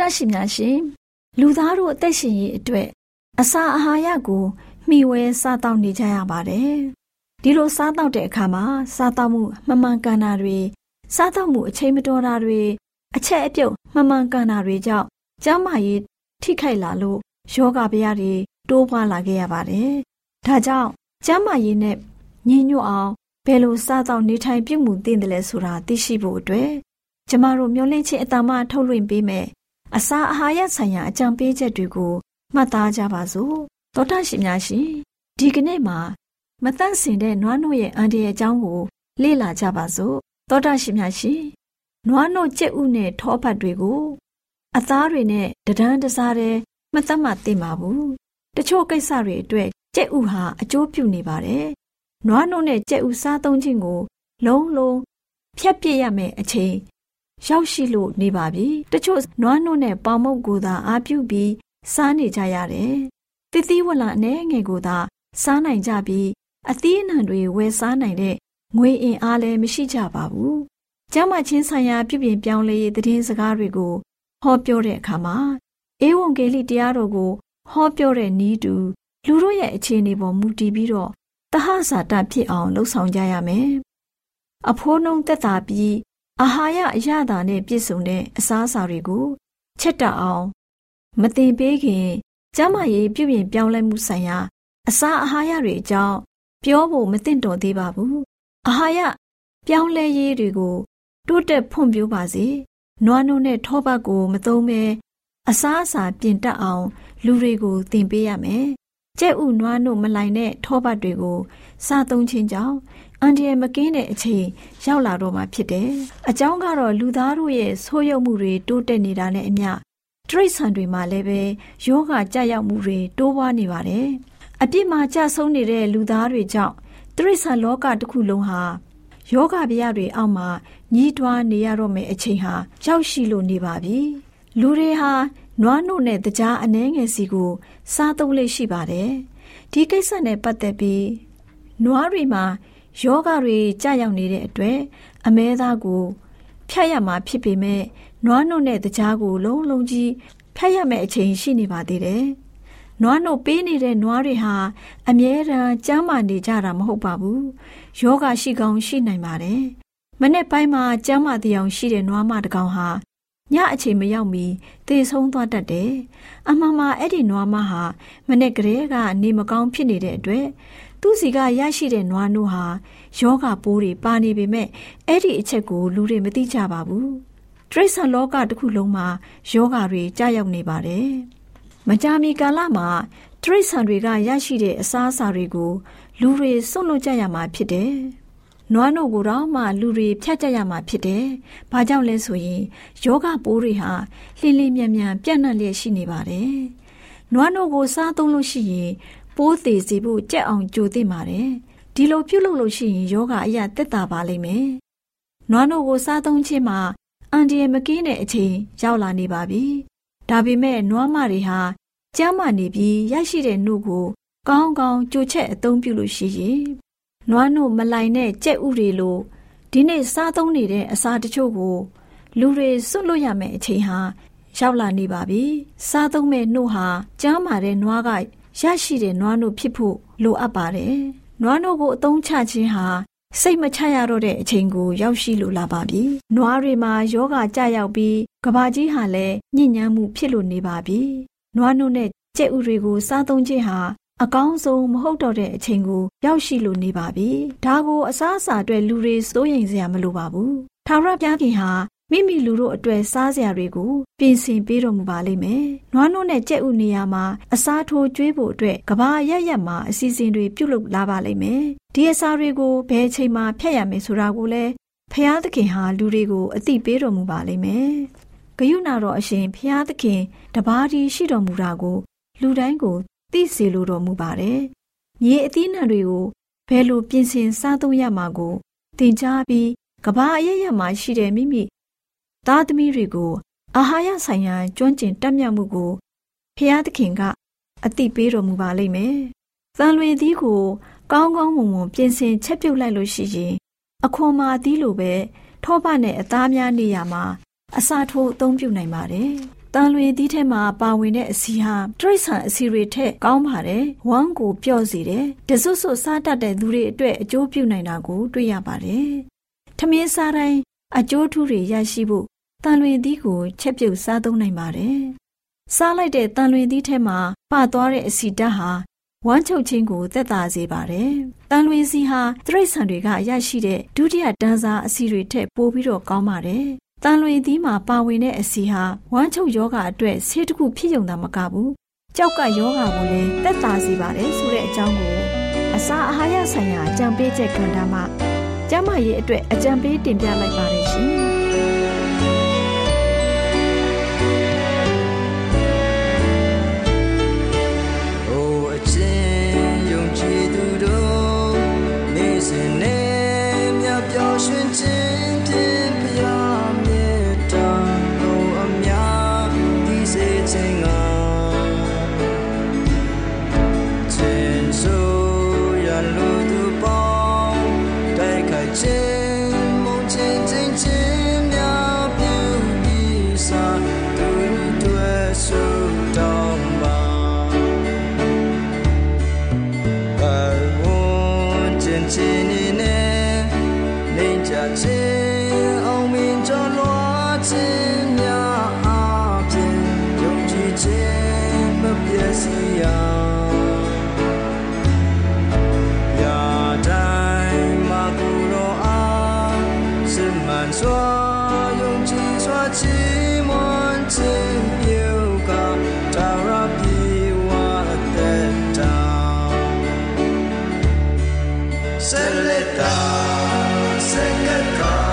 တရှိများရှင်လူသားတို့အသက်ရှင်ရေးအတွက်အစာအာဟာရကိုမျှဝဲစားတောက်နေကြရပါတယ်ဒီလိုစားတောက်တဲ့အခါမှာစားတောက်မှုမမှန်ကန်တာတွေစားတောက်မှုအချိန်မတော်တာတွေ အချက်အပြုတ်မမှန်ကန်တာတွေကြောင့်ကျန်းမာရေးထိခိုက်လာလို့ယောဂဗျာတွေတိုးပွားလာခဲ့ရပါတယ်ဒါကြောင့်ကျန်းမာရေးနဲ့ညီညွတ်အောင်ဘယ်လိုစားတောက်နေထိုင်ပြုမှုသင့်တယ်လဲဆိုတာသိရှိဖို့အတွက်ကျမတို့မျှဝင့်ခြင်းအတ္တမထုတ်လွှင့်ပေးမယ်အစာအာဟာရဆိုင်ရာအကြံပေးချက်တွေကိုမှတ်သားကြပါစို့သောတာရှင်များရှင်ဒီကနေ့မှာမတန့်စင်တဲ့နွားနို့ရဲ့အန်ဒီရဲ့အကြောင်းကိုလေ့လာကြပါစို့သောတာရှင်များရှင် နွားနို့ကြက်ဥနဲ့ထောပတ်တွေကိုအသားတွေနဲ့တဒန်းတစားတဲ့မသက်မှသိမှာဘူးတချို့ကိစ္စတွေအတွက်ကြက်ဥဟာအကျိုးပြုနေပါတယ်နွားနို့နဲ့ကြက်ဥစားသုံးခြင်းကို လုံးလုံးဖြတ်ပြစ်ရမယ်အချိန်ရောက်ရှိလို့နေပါပြီတချို့နွားနို့နဲ့ပေါင်မုတ်ကိုသာအားပြုပြီးစားနေကြရတယ်တသီးဝလအနေငယ်ကိုသာစားနိုင်ကြပြီးအသီးအနှံတွေဝယ်စားနိုင်တဲ့ငွေအင်အားလည်းမရှိကြပါဘူး ကျမချင်းဆိုင်ရာပြုပြင်ပြောင်းလဲရေးသတင်းစကားတွေကို ဟောပြောတဲ့အခါမှာဧဝံဂေလိတရားတော်ကို ဟောပြောတဲ့ဤတူလူတို့ရဲ့အခြေအနေပေါ်မူတည်ပြီးတော့တဟဇာတဖြစ်အောင်လှုပ်ဆောင်ကြရမယ်။အဖိုးနှုံသက်သာပြီးအာဟာရအရသာနဲ့ပြည့်စုံတဲ့အစားအစာတွေကိုချက်တအောင်မတင်ပေးခင်ကျမရေးပြုပြင်ပြောင်းလဲမှုဆိုင်ရာအစာအာဟာရတွေအကြောင်းပြောဖို့မသင့်တော်သေးပါဘူး။အာဟာရပြောင်းလဲရေးတွေကို တိုးတက်ဖွံ့ဖြိုးပါစေ။နွားနို့နဲ့ထောပတ်ကိုမသုံးဘဲအစားအစာပြင်တတ်အောင်လူတွေကိုသင်ပေးရမယ်။ကြက်ဥနွားနို့မလိုက်တဲ့ထောပတ်တွေကိုစားသုံးခြင်းကြောင့်အန်ဒီရမကင်းတဲ့အချိန်ရောက်လာတော့မှဖြစ်တယ်။အကြောင်းကတော့လူသားတို့ရဲ့ဆိုးရုပ်မှုတွေတိုးတက်နေတာနဲ့အမျှတရိษံတွေမှာလည်းပဲယောဂကြရောက်မှုတွေတိုးပွားနေပါတယ်။အပြစ်မှာကြဆုံးနေတဲ့လူသားတွေကြောင့်တရိษံလောကတစ်ခုလုံးဟာ ယောဂဗျာတွေအောက်မှာညီးတွားနေရတော့မယ့်အချိန်ဟာရောက်ရှိလို့နေပါပြီ။လူတွေဟာနွားနို့နဲ့တကြားအနှဲငယ်စီကို စားသုံးလေးရှိပါတယ်။ဒီကိစ္စနဲ့ပတ်သက်ပြီးနွားတွေမှာယောဂတွေကြာရောက်နေတဲ့အတွက်အမဲသားကိုဖြတ်ရမှာဖြစ်ပေမဲ့နွားနို့နဲ့တကြားကိုလုံးလုံးကြီးဖြတ်ရမယ့်အချိန်ရှိနေပါသေးတယ်။နွားနို့ပေးနေတဲ့နွားတွေဟာအမြဲတမ်းကျန်းမာနေကြတာမဟုတ်ပါဘူး။ ယောဂရှိကောင်းရှိနိုင်ပါတယ်။မနေ့ပိုင်းမှာကျန်းမာတရားရှိတဲ့နွားမတကောင်ဟာညအချိန်မရောက်မီသေဆုံးသွားတတ်တယ်။အမှန်မှာအဲ့ဒီနွားမဟာမနေ့ကလေးကနေမကောင်းဖြစ်နေတဲ့အတွက်သူ့စီကရရှိတဲ့နွားနို့ဟာယောဂပိုးတွေပါနေပေမဲ့အဲ့ဒီအချက်ကိုလူတွေမသိကြပါဘူး။တရိษံလောကတစ်ခုလုံးမှာယောဂတွေကြာရောက်နေပါတယ်။မကြာမီကာလမှာတရိษံတွေကရရှိတဲ့အစားအစာတွေကို လူတွေစွန့်လွတ်ကြရမှာဖြစ်တယ်။နွားနို့ကိုတော့မှလူတွေဖြတ်ကြရမှာဖြစ်တယ်။ဘာကြောင့်လဲဆိုရင်ယောဂပိုးတွေဟာလှိလိမြန်မြန်ပြန့်နှံ့လျက်ရှိနေပါတယ်။နွားနို့ကိုစားသုံးလို့ရှိရင်ပိုးသေးစေဖို့ကြက်အောင်ကြိုသင့်ပါတယ်။ဒီလိုပြုလုပ်လို့ရှိရင်ယောဂအရာတက်တာပါလိမ့်မယ်။နွားနို့ကိုစားသုံးခြင်းမှာအန်ဒီယမကင်းတဲ့အချိန်ရောက်လာနေပါပြီ။ဒါပေမဲ့နွားမတွေဟာကျမ်းမာနေပြီးရရှိတဲ့နှုတ်ကို ကောင်းကောင်းကြိုချက်အသုံးပြုလို့ရှိရင်နွားနို့မလိုက်တဲ့ကြက်ဥတွေလိုဒီနေ့စားသုံးနေတဲ့အစာတချို့ကို လူတွေစွန့်လွတ်ရမယ့်အချိန်ဟာရောက်လာနေပါပြီ။စားသုံးမဲ့နှုတ်ဟာကျမ်းမာတဲ့နွားကရရှိတဲ့နွားနို့ဖြစ်ဖို့လိုအပ်ပါတယ်။နွားနို့ကိုအသုံးချခြင်းဟာစိတ်မချရတော့တဲ့အချိန်ကိုရောက်ရှိလိုလာပါပြီ။နွားတွေမှာယောဂကြရောက်ပြီးကဘာကြီးဟာလည်းညဉ့်ညမ်းမှုဖြစ်လို့နေပါပြီ။နွားနို့နဲ့ကြက်ဥတွေကိုစားသုံးခြင်းဟာ အကောင်းဆုံးမဟုတ်တော့တဲ့အချိန်ကိုရောက်ရှိလို့နေပါပြီ။ဒါကိုအစားအစာအတွက်လူတွေစိုးရိမ်စရာမလိုပါဘူး။ထာဝရဘုရားခင်ဟာမိမိလူတို့အတွက်စားစရာတွေကိုပြင်ဆင်ပေးတော်မူပါလိမ့်မယ်။နွားနို့နဲ့ကြက်ဥနေရာမှာအစားထိုးကျွေးဖို့အတွက်ကဘာရရက်မှာအစီအစဉ်တွေပြုလုပ်လာပါလိမ့်မယ်။ဒီအစာတွေကိုဘယ်အချိန်မှာဖြတ်ရမယ်ဆိုတာကိုလည်းဖျားသခင်ဟာလူတွေကိုအသိပေးတော်မူပါလိမ့်မယ်။ဂယုဏတော်အရှင်ဖျားသခင်တပါးဒီရှိတော်မူတာကို လူတိုင်းကို သိစေလိုတော်မူပါတယ်။မြေအသီးနှံတွေကိုဘယ်လိုပြင်ဆင်စားသုံးရမှာကိုသင်ကြားပြီးကဘာအရရမှာရှိတဲ့မိမိသားသမီးတွေကိုအာဟာရဆိုင်ရာကျွမ်းကျင်တက်မြတ်မှုကိုဖျားသခင်ကအသိပေးတော်မူပါလိမ့်မယ်။သံလွင်သီးကို ကောင်းကောင်းမွန်မွန်ပြင်ဆင်ချက်ပြုတ်လိုက်လို့ရှိရင်အခွန်မာသီးလိုပဲထောပနဲ့အသားများနေရမှာအစာထိုးအသုံးပြုနိုင်ပါတယ်။ တန်လွင်သီးထဲမှာပါဝင်တဲ့အစီဟာတရိษံအစီတွေထက်ကောင်းပါတယ်။ဝမ်းကိုပျော့စေတယ်။တဆွဆွစားတတ်တဲ့သူတွေအတွက်အကျိုးပြုနိုင်တာကိုတွေ့ရပါတယ်။ထမင်းစားတိုင်းအကျိုးထူးတွေရရှိဖို့တန်လွင်သီးကိုချက်ပြုတ်စားသုံးနိုင်ပါတယ်။စားလိုက်တဲ့တန်လွင်သီးထဲမှာပသွားတဲ့အစီဓာတ်ဟာဝမ်းချုပ်ခြင်းကိုသက်သာစေပါတယ်။တန်လွင်စီဟာတရိษံတွေကရရှိတဲ့ဒုတိယတန်းစားအစီတွေထက်ပိုပြီးတော့ကောင်းပါတယ်။ တန်လွင်သီးမှာပါဝင်တဲ့အစီဟာဝမ်းချုပ်ယောဂအတွက်ဆေးတစ်ခုဖြစ်ုံသာမကဘူး။ကြောက်ကယောဂကိုလည်းသက်သာစေပါတယ်ဆိုတဲ့အကြောင်းကိုအစာအာဟာရဆိုင်ရာအကြံပေးချက်ကဏ္ဍမှာကျမရဲ့အတွက်အကြံပေးတင်ပြလိုက်ပါတယ်ရှင်။ sing it secret God.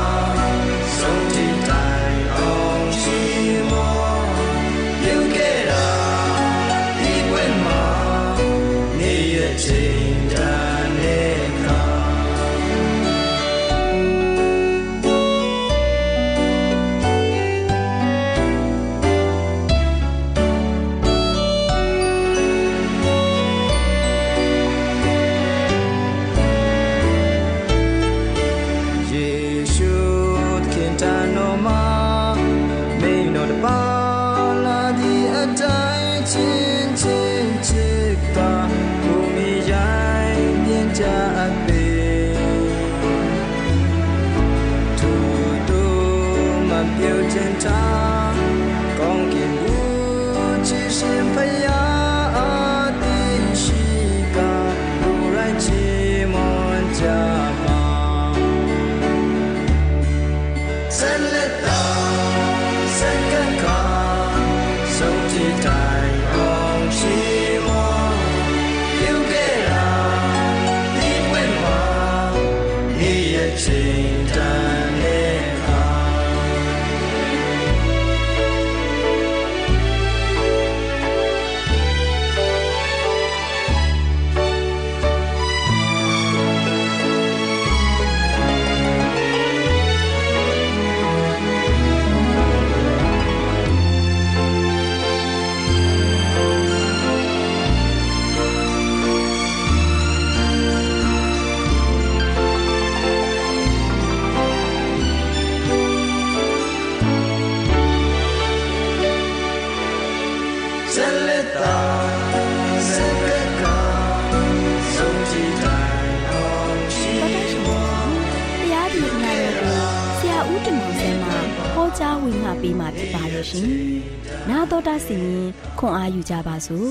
ကြားဝင်ငါပေးมาဖြစ်ပါရဲ့ရှင်။나တော်တာစီရင်ခွန်အာယူကြပါစို့။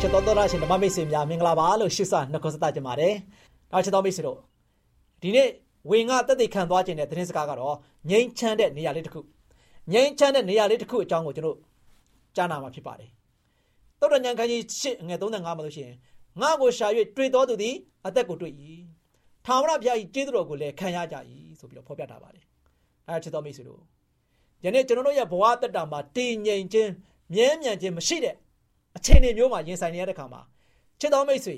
ချစ်တော်တော်ရှင်ဓမ္မမိတ်ဆွေများမင်္ဂလာပါလို့ရှစ်ဆနှုတ်ဆက်ကြပါတယ်။နောက်ချစ်တော်မိတ်ဆွေတို့ဒီနေ့ဝင်ငါတက်သိခံသွားခြင်းတဲ့သတင်းစကားကတော့ငြိမ်းချမ်းတဲ့နေရာလေးတစ်ခုငြိမ်းချမ်းတဲ့နေရာလေးတစ်ခုအကြောင်းကိုကျွန်တော်ကြားနာမှာဖြစ်ပါတယ်။တောတညံခန်းကြီး8ငွေ35မှာလို့ရှိရင် ငါကိုရှာ၍တွေ့တော်သူသည်အသက်ကိုတွေ့၏။ထာဝရဘုရား၏ကျေးဇူးတော်ကိုလည်းခံရကြ၏ဆိုပြီးတော့ဖော်ပြထားပါတယ်။အဲချစ်တော်မိတ်ဆွေတို့ယနေ့ကျွန်တော်တို့ရဲ့ဘဝတက်တာမှာတည်ငြိမ်ခြင်းမြဲမြံခြင်းမရှိတဲ့အခြေအနေမျိုးမှာရင်ဆိုင်နေရတဲ့ခါမှာချစ်တော်မိတ်ဆွေ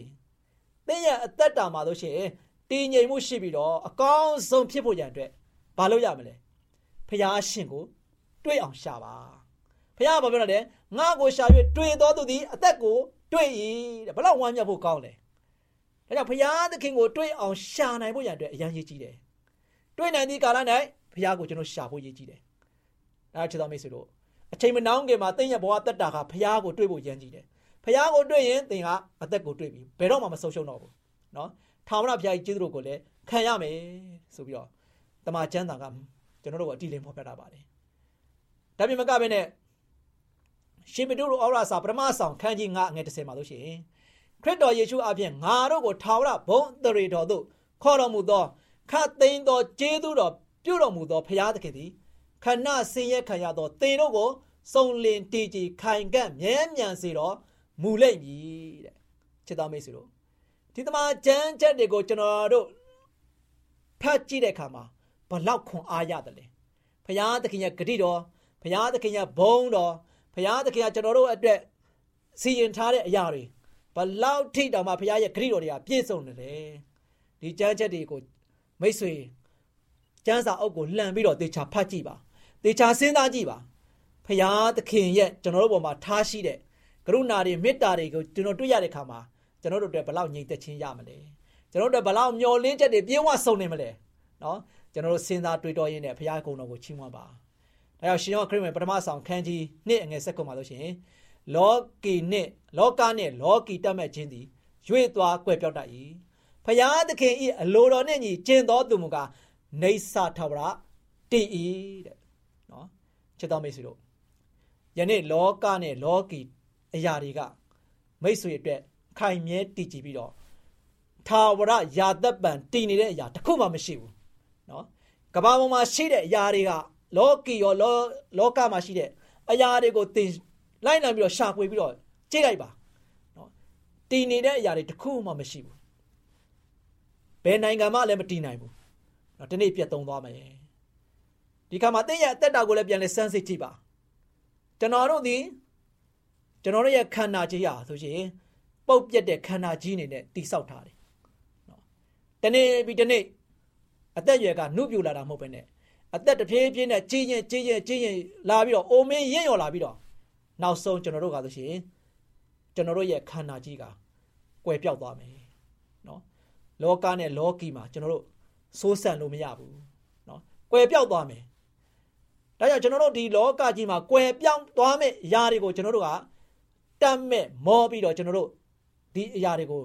သင်ရဲ့အသက်တာမှာလို့ရှိရင်တည်ငြိမ်မှုရှိပြီးတော့အကောင်းဆုံးဖြစ်ဖို့ရန်အတွက်ဘာလုပ်ရမလဲဖះရှင်ကိုတွေးအောင်ရှာပါဖះဘာပြောလဲငါကိုရှာ၍တွေးတော်သူသည်အသက်ကို တွေ့၏တဲ့ဘလောက်ဝမ်းမြောက်ဖို့ကောင်းလဲဒါကြောင့်ဘုရားသခင်ကိုတွေ့အောင်ရှာနိုင်ဖို့ရန်အတွက်အရန်ရည်ကြီးတယ်တွေ့နိုင်သည့်ကာလ၌ဘုရားကိုကျွန်တော်ရှာဖို့ရည်ကြီးတယ်အဲချစ်တော်မိတ်ဆွေတို့အချိန်မနှောင်းခင်မှာသင်ရဲ့ဘဝတက်တာကဘုရားကိုတွေ့ဖို့ရန်ကြီးတယ်ဘုရားကိုတွေ့ရင်သင်ကအသက်ကိုတွေ့ပြီဘယ်တော့မှမဆုံးရှုံးတော့ဘူးနော်ထာဝရဘုရားကြီးကျေးဇူးတော်ကိုလည်းခံရမယ်ဆိုပြီးတော့တမန်ကျမ်းသာကကျွန်တော်တို့ကိုအတိအလင်းဖော်ပြတာပါတယ်ဒါပြင်မကဘဲနဲ့ ရှင်ပေတုတို့ဩရစာပထမဆောင်ခန်းကြီး9ငွေ30မှာလို့ရှိရင်ခရစ်တော်ယေရှုအပြင်ငါတို့ကိုထာဝရဘုန်းတရေတော်သို့ခေါ်တော်မူသောခတ်သိမ်းသောကျေးဇူးတော်ပြုတော်မူသောဘုရားသခင်သည်ခဏဆင်းရဲခံရသောသင်တို့ကိုစုံလင်တည်ကြည်ခိုင်ကန့်မြဲမြံစေတော်မူလိမ့်မည်တဲ့ချစ်တော်မိတ်ဆွေတို့ဒီတမန်ကျမ်းချက်တွေကိုကျွန်တော်တို့ဖတ်ကြည့်တဲ့အခါမှာဘလောက်ခွန်အားရတယ်လဲဘုရားသခင်ရဲ့ဂရုတော်ဘုရားသခင်ရဲ့ဘုန်းတော် ဘုရားသခင်ကကျွန်တော်တို့အတွက်စီရင်ထားတဲ့အရာတွေဘလောက်ထိတောင်မှဘုရားရဲ့ဂရုတော်တွေကပြည့်စုံနေတယ်ဒီကျမ်းချက်တွေကိုမိတ်ဆွေကျမ်းစာအုပ်ကိုလှန်ပြီးတော့တေချာဖတ်ကြည့်ပါတေချာစဉ်းစားကြည့်ပါဖရာသခင်ရဲ့ကျွန်တော်တို့ပေါ်မှာထားရှိတဲ့ကရုဏာတွေမေတ္တာတွေကိုကျွန်တော်တွေ့ရတဲ့အခါမှာကျွန်တော်တို့အတွက်ဘလောက်ငြိမ်သက်ခြင်းရမလဲကျွန်တော်တို့ဘလောက်မျောလင်းချက်တွေပြင်းဝဆုံနေမလဲနော်ကျွန်တော်တို့စဉ်းစားတွေးတောရင်းနဲ့ဖရာကုံတော်ကိုချီးမွမ်းပါ ဒါကြောင့်ရှင်ယောခရစ်ဝင်ပထမဆောင်ခန်းကြီးနှစ်အငယ်ဆက်ကုန်ပါလို့ရှိရင်လောကီနဲ့လောကနဲ့လောကီတတ်မဲ့ခြင်းသည်ရွေ့သွားကွယ်ပြောက်တတ်၏ဖရာသခင်ဤအလိုတော်နှင့်ညီကျင့်တော်သူမူကားနေဆာထဝရတည်၏တဲ့နော်ချစ်တော်မိတ်ဆွေတို့ယနေ့လောကနဲ့လောကီအရာတွေကမိတ်ဆွေအတွက်ခိုင်မြဲတည်ကြည်ပြီးတော့ထာဝရယာသက်ပံတည်နေတဲ့အရာတစ်ခုမှမရှိဘူးနော်ကဘာပေါ်မှာရှိတဲ့အရာတွေက လောကီရောလောလောကမှာရှိတဲ့အရာတွေကိုသင်လိုက်နိုင်ပြီးတော့ရှာဖွေပြီးတော့ကြည့်လိုက်ပါနော်တည်နေတဲ့အရာတွေတစ်ခုမှမရှိဘူးဘယ်နိုင်ငံမှလည်းမတည်နိုင်ဘူးနော်ဒီနေ့ပြတ်သုံးသွားမယ်ဒီခါမှာသင်ရဲ့အသက်တာကိုလည်းပြန်လဲစမ်းစစ်ကြည့်ပါကျွန်တော်တို့ဒီကျွန်တော်တို့ရဲ့ခန္ဓာကြီးရာဆိုရှင်ပုတ်ပြက်တဲ့ခန္ဓာကြီးအနေနဲ့တိဆောက်ထားတယ်နော်တနေ့ပြီးတနေ့အသက်ရွယ်ကနှုတ်ပြလာတာမဟုတ်ပဲနဲ့ အသက်တစ်ပြေးပြေးနဲ့ကြီးရင်ကြီးရင်ကြီးရင်လာပြီးတော့အိုမင်းရင့်ရော်လာပြီးတော့နောက်ဆုံးကျွန်တော်တို့ကဆိုရှင်ကျွန်တော်တို့ရဲ့ခန္ဓာကြီးကကွယ်ပြောက်သွားမယ်နော်လောကနဲ့လောကီမှာကျွန်တော်တို့စိုးစံလို့မရဘူးနော်ကွယ်ပြောက်သွားမယ်ဒါကြောင့်ကျွန်တော်တို့ဒီလောကကြီးမှာကွယ်ပြောင်းသွားမယ့်အရာတွေကိုကျွန်တော်တို့ကတတ်မဲ့မောပြီးတော့ကျွန်တော်တို့ဒီအရာတွေကို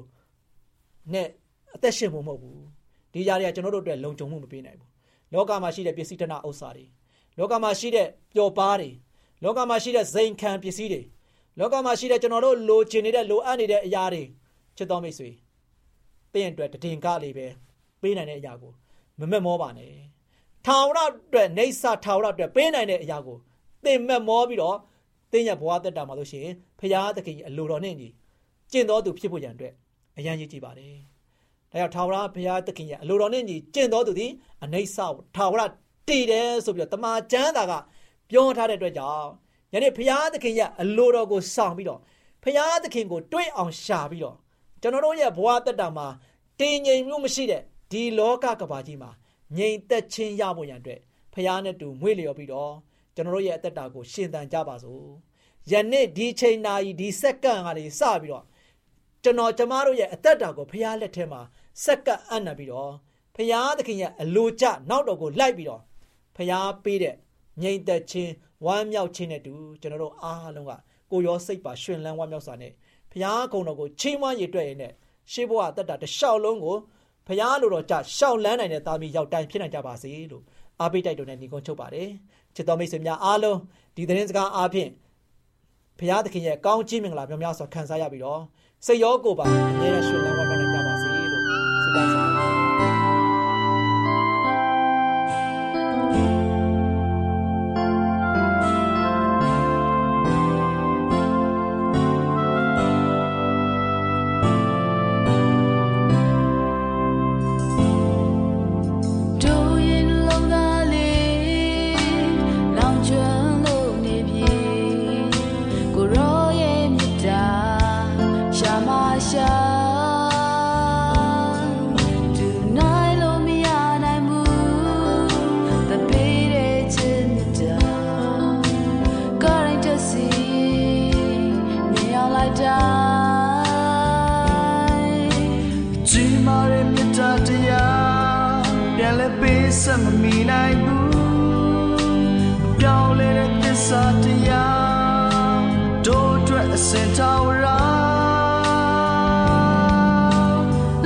နဲ့အသက်ရှင်ဖို့မဟုတ်ဘူးဒီအရာတွေကကျွန်တော်တို့အတွက်လုံခြုံမှုမပေးနိုင်ဘူး လောကမှာရှိတဲ့ပစ္စည်းတနာဥစ္စာတွေလောကမှာရှိတဲ့ပျော်ပါးတွေလောကမှာရှိတဲ့ဇိမ်ခံပစ္စည်းတွေလောကမှာရှိတဲ့ကျွန်တော်တို့လိုချင်နေတဲ့လိုအပ်နေတဲ့အရာတွေချစ်တော်မိတ်ဆွေတင်းအတွက်တည်င်ကားလေးပဲပေးနိုင်တဲ့အရာကိုမမက်မောပါနဲ့ထာဝရအတွက်နေဆာထာဝရအတွက်ပေးနိုင်တဲ့အရာကိုသင်မက်မောပြီးတော့သင်ရဲ့ဘဝတက်တာမှာလို့ရှိရင်ဖရာသခင်အလိုတော်နဲ့ညီကျင့်တော်သူဖြစ်ဖို့ရန်အတွက်အရန်ကြီးကြည့်ပါတယ်။ ဒါကြောင့်ထာဝရဘုရားသခင်ရဲ့အလိုတော်နဲ့ညီကျင့်တော်သူသည်အနေဆာထာဝရတည်တယ်ဆိုပြီးတော့တမန်ကျမ်းသာကပြောထားတဲ့အတွက်ကြောင့်ယနေ့ဘုရားသခင်ရဲ့အလိုတော်ကိုဆောင်ပြီးတော့ဘုရားသခင်ကိုတွေးအောင်ရှာပြီးတော့ကျွန်တော်တို့ရဲ့ဘဝတက်တာမှာတည်ငြိမ်မှုမရှိတဲ့ဒီလောကကဘာကြီးမှာငြိမ်သက်ခြင်းရဖို့ရန်အတွက်ဖခင်နဲ့တူမွေ့လျော်ပြီးတော့ကျွန်တော်တို့ရဲ့အသက်တာကိုရှင်သန်ကြပါစို့ယနေ့ဒီချိန်နာရီဒီစက္ကန့်ကနေစပြီးတော့ကျွန်တော်ကျမတို့ရဲ့အသက်တာကိုဖခင်လက်ထဲမှာ စက္ကန့်အံ့နပြီးတော့ဖခင်သခင်ရဲ့အလိုကျနောက်တော်ကိုလိုက်ပြီးတော့ဖခင်ပေးတဲ့ငြိမ်သက်ခြင်းဝမ်းမြောက်ခြင်းနဲ့တူကျွန်တော်တို့အားလုံးကကိုရောစိတ်ပါရှင်လန်းဝမ်းမြောက်စွာနဲ့ဖခင်ကုံတော်ကိုချီးမွမ်းရည်တွေ့ရတဲ့ရှေးဘဝအသက်တာတစ်လျှောက်လုံးကိုဖရားလိုတော်ကြရှောက်လန်းနိုင်တဲ့သားမီးရောက်တိုင်းဖြစ်နိုင်ကြပါစေလို့အားပေးတိုက်တွန်းတဲ့ညီကုန်းချုပ်ပါတယ်ချစ်တော်မိတ်ဆွေများအားလုံးဒီသတင်းစကားအားဖြင့်ဖရားသခင်ရဲ့ကောင်းချီးမင်္ဂလာများများစွာခံစားရပြီးတော့စိတ်ရောကိုယ်ပါအမြဲတမ်းရှင်လန်းဝါးနိုင်ကြ ပါစေလို့ စ္စာတရားတို့အတွက်အစင်တော်ရာ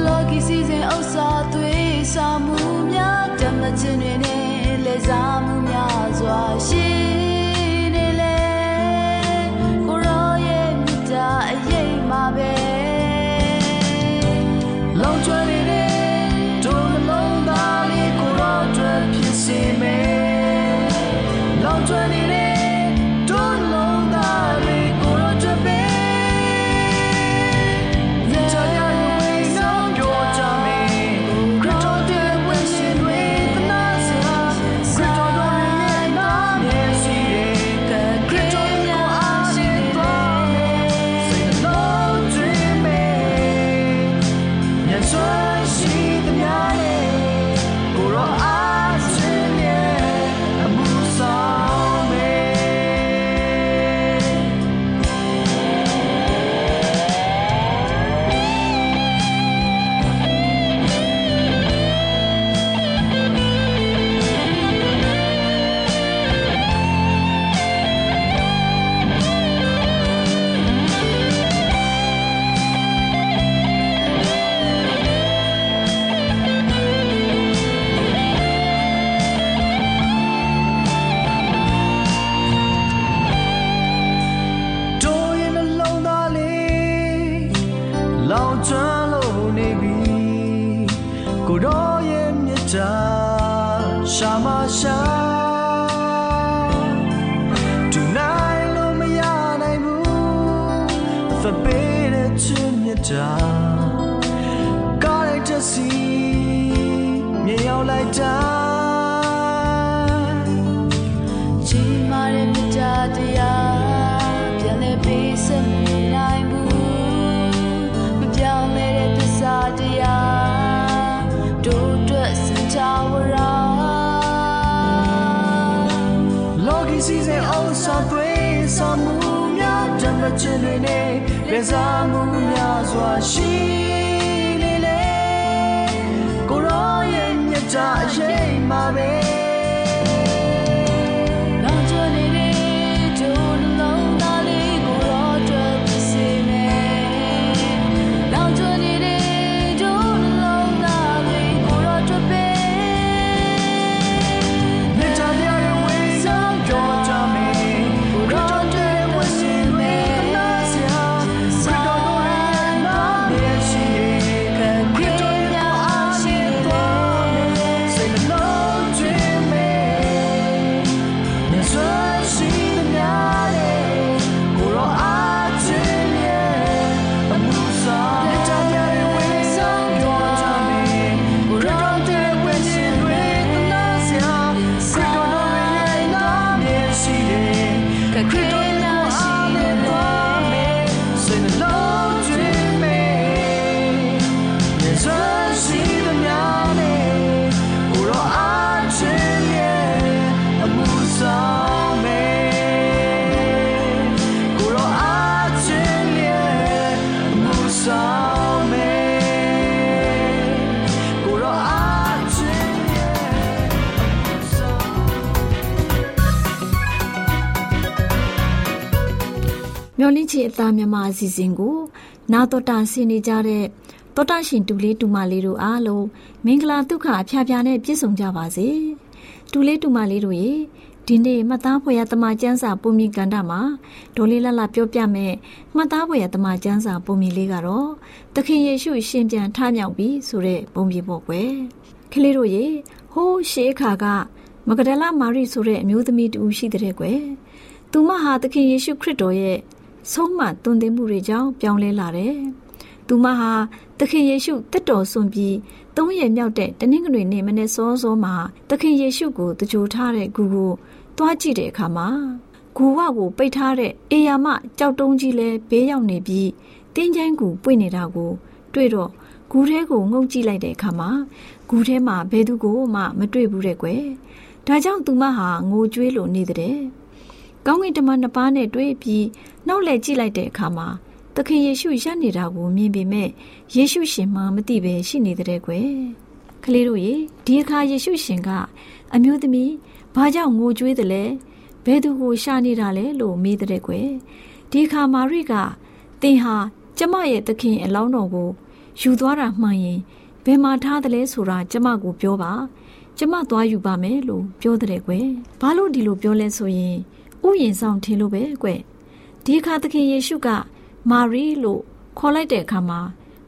Lucky season ဥစ္စာသွေးဆောင်မှုများဓမ္မချင်းတွေနဲ့လဲစားမှုများစွာရှိ ည ဘူးသပေးတဲ့ချစ်မြတ်တာကားလိုက်တဲ့စီမြေရောက်လိုက်တာကြီးမားတဲ့မြတ်တာတရားပြန်လဲပေးစမနိုင်ဘူးမပြောင်းလဲတဲ့သစ္စာတရားတို့အတွက်စင်ချဝရာလောကီစီစဉ်အောင်ဆောင်သွေးဆောင်မှုများဓမ္မချင်တွေနဲ့ လက်စားမှုများစွာရှိနေလေကိုရောရဲ့မြတ်တာအရေးမှာပဲ မျော်လင့်ချင်အသားမြမအစီအစဉ်ကိုနာတော်တာဆင်နေကြတဲ့တောတာရှင်တူလေးတူမလေးတို့အားလုံးမင်္ဂလာဒုက္ခအဖျားဖျားနဲ့ပြည့်စုံကြပါစေတူလေးတူမလေးတို့ရေဒီနေ့မှတ်သားဖွယ်ရတမကျန်းစာပုံမြင်ကန်တာမှာဒေါ်လေးလလပြောပြမယ်မှတ်သားဖွယ်ရတမကျန်းစာပုံမြင်လေးကတော့သခင်ယေရှုရှင်ပြန်ထမြောက်ပြီဆိုတဲ့ပုံမြင်ပေါ့ကွယ်ကလေးတို့ရေဟိုးရှေးခါကမဂဒလမာရိဆိုတဲ့အမျိုးသမီးတူရှိတဲ့ကွယ်သူမဟာသခင်ယေရှုခရစ်တော်ရဲ့ ဆုံးမသွန်သင်မှုတွေကြောင့်ပြောင်းလဲလာတယ်သူမဟာသခင်ယေရှုတက်တော်ဆွန်ပြီးသုံးရမြောက်တဲ့တနင်္ဂနွေနေ့မနေ့စောစောမှာသခင်ယေရှုကိုတကြိုထားတဲ့ဂူကိုသွားကြည့်တဲ့အခါမှာဂူဝကိုပိတ်ထားတဲ့အေယာမကြောက်တုံးကြီးလဲဘေးရောက်နေပြီးတင်းချိုင်းကူပွင့်နေတာကို တွေ့တော့ဂူထဲကိုငုံကြည့်လိုက်တဲ့အခါမှာဂူထဲမှာဘယ်သူကိုမှမတွေ့ဘူးတဲ့ကွယ်ဒါကြောင့်သူမဟာငိုကြွေးလို့နေတဲ့ ကောင်းကင်တမန်နှစ်ပါးနဲ့တွေ့ပြီးနောက်လဲကြည့်လိုက်တဲ့အခါမှာသခင်ယေရှုရပ်နေတာကိုမြင်ပေမဲ့ယေရှုရှင်မှမသိပဲရှိနေတဲ့ကွယ်ကလေးတို့ရေဒီအခါယေရှုရှင်ကအမျိုးသမီးဘာကြောင့်ငိုကြွေးတယ်လဲဘယ်သူကိုရှာနေတာလဲလို့မေးတဲ့ကွယ်ဒီအခါမာရိကသင်ဟာကျမရဲ့သခင်အလောင်းတော်ကိုယူသွားတာမှန်ရင်ဘယ်မှာထားတယ်လဲဆိုတာကျမကိုပြောပါကျမသွားယူပါမယ်လို့ပြောတဲ့ကွယ်ဘာလို့ဒီလိုပြောလဲဆိုရင် ဥယျင်ဆောင်ထင်လို့ပဲကွယ်ဒီအခါသခင်ယေရှုက မာရီလို့ခေါ်လိုက်တဲ့အခါမှာ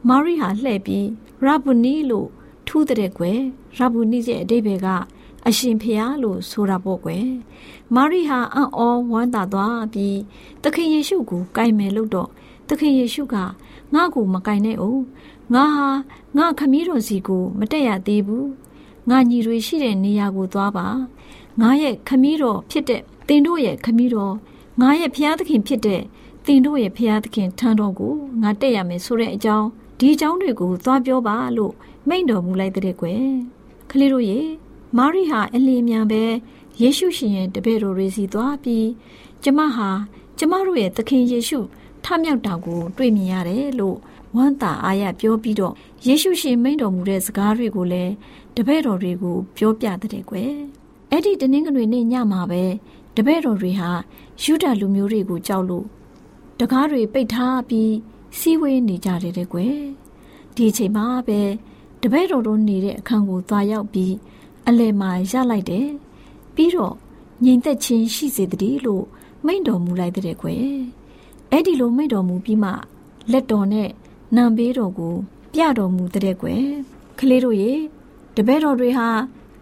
မာရီဟာလှည့်ပြီးရဘူနီလို့ထူးတဲ့ကွယ်ရဘူနီရဲ့အတိပ္ပယ်ကအရှင်ဖျားလို့ဆိုတာပေါ့ကွယ်မာရိဟာအံ့ဩဝမ်းသာသွားပြီးသခင်ယေရှုကိုကြိုင်မယ်လို့တော့သခင်ယေရှုကငါ့ကိုမကြိုင်နဲ့ဦးငါဟာငါခမည်းတော်စီကိုမတက်ရသေးဘူးငါညီတွေရှိတဲ့နေရာကိုသွားပါငါရဲ့ခမည်းတော်ဖြစ်တဲ့ တင်တို့ရဲ့ခမည်းတော်ငါရဲ့ဖျားသခင်ဖြစ်တဲ့တင်တို့ရဲ့ဖျားသခင်ထံတော်ကိုငါတက်ရမယ်ဆိုတဲ့အကြောင်းဒီအကြောင်းတွေကိုသွားပြောပါလို့မိန့်တော်မူလိုက်တဲ့ကွယ်ကလေးတို့ရေမာရိဟာအလင်းမြန်ပဲယေရှုရှင်ရဲ့တပည့်တော်တွေစီသွားပြီးကျမဟာကျမတို့ရဲ့သခင်ယေရှုထမြောက်တာကိုတွေ့မြင်ရတယ်လို့ဝမ်းသာအားရပြောပြီးတော့ယေရှုရှင်မိန့်တော်မူတဲ့စကားတွေကိုလည်းတပည့်တော်တွေကိုပြောပြတဲ့ကွယ်အဲ့ဒီတနင်္ဂနွေနေ့ညမှာပဲ တပည့်တော်တွေဟာယူဒလူမျိုးတွေကိုကြောက်လို့တကားတွေပိတ်ထားပြီးစီးဝေးနေကြတယ်တဲ့ကွယ်ဒီအချိန်မှာပဲတပည့်တော်တို့နေတဲ့အခန်းကိုသွားရောက်ပြီးအလဲမှာရလိုက်တယ်ပြီးတော့ငြိမ်သက်ခြင်းရှိစေတည်းလို့မိန့်တော်မူလိုက်တဲ့ကွယ်အဲ့ဒီလိုမိန့်တော်မူပြီးမှလက်တော်နဲ့နံပေးတော်ကို ပြတော်မူတဲ့ကွယ်ကလေးတို့ရေတပည့်တော်တွေဟာ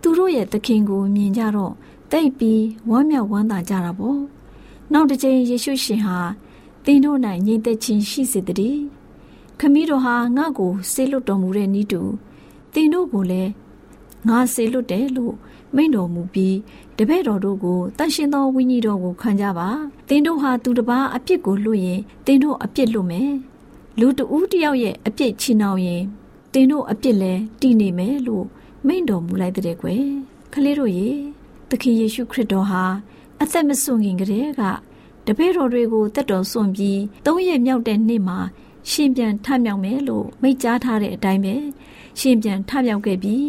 သူတို့ရဲ့သခင်ကိုမြင်ကြတော့ တိတ်ပြီးဝမ်းမြောက်ဝမ်းသာကြတာပေါ့နောက်တစ်ချိန်ယေရှုရှင်ဟာသင်တို့၌ငြိမ်သက်ခြင်းရှိစေတည်းခမည်းတော်ဟာငါ့ကိုဆေးလွတ်တော်မူတဲ့ဤတူသင်တို့ကိုလည်းငါစေလွတ်တယ်လို့မိန့်တော်မူပြီးတပည့်တော်တို့ကိုတန်ရှင်သောဝိညာဉ်တော်ကိုခံကြပါသင်တို့ဟာသူတစ်ပါးအပြစ်ကိုလွတ်ရင်သင်တို့အပြစ်လွတ်မယ်လူတဦးတယောက်ရဲ့အပြစ်ချီနှောင်ရင်သင်တို့အပြစ်လည်းတည်နေမယ်လို့မိန့်တော်မူလိုက်တဲ့ကွယ်ခလေးတို့ရေ သခင်ယေရှုခရစ်တော်ဟာအသက်မစွန့်ခင်ကတည်းကတပည့်တော်တွေကိုတက်တော်စွန့်ပြီးသုံးရက်မြောက်တဲ့နေ့မှာရှင်ပြန်ထမြောက်မယ်လို့မိန့်ကြားထားတဲ့အတိုင်းပဲရှင်ပြန်ထမြောက်ခဲ့ပြီး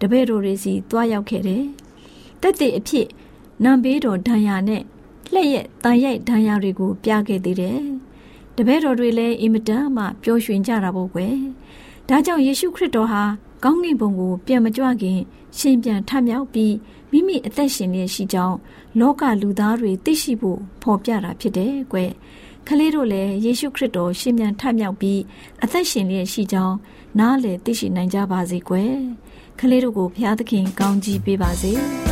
တပည့်တော်တွေစီတွားရောက်ခဲ့တယ်။တက်တဲ့အဖြစ်နံပေးတော်ဒဏ်ရာနဲ့လက်ရက်တန်ရိုက်ဒဏ်ရာတွေကိုပြခဲ့သေးတယ်။တပည့်တော်တွေလည်းအင်မတန်မှပျော်ရွှင်ကြတာပေါ့ကွယ်။ဒါကြောင့်ယေရှုခရစ်တော်ဟာကောင်းကင်ဘုံကိုပြန်မကြွခင်ရှင်ပြန်ထမြောက်ပြီး မိမိအသက်ရှင်နေရှိကြောင်းလောကလူသားတွေသိရှိဖို့ဖော်ပြတာဖြစ်တယ်ကွယ်။ကလေးတို့လည်းယေရှုခရစ်တော်ရှင်ပြန်ထမြောက်ပြီးအသက်ရှင်လျက်ရှိကြောင်းနားလည်သိရှိနိုင်ကြပါစေကွယ်။ကလေးတို့ကိုဘုရားသခင်ကောင်းကြီးပေးပါစေ။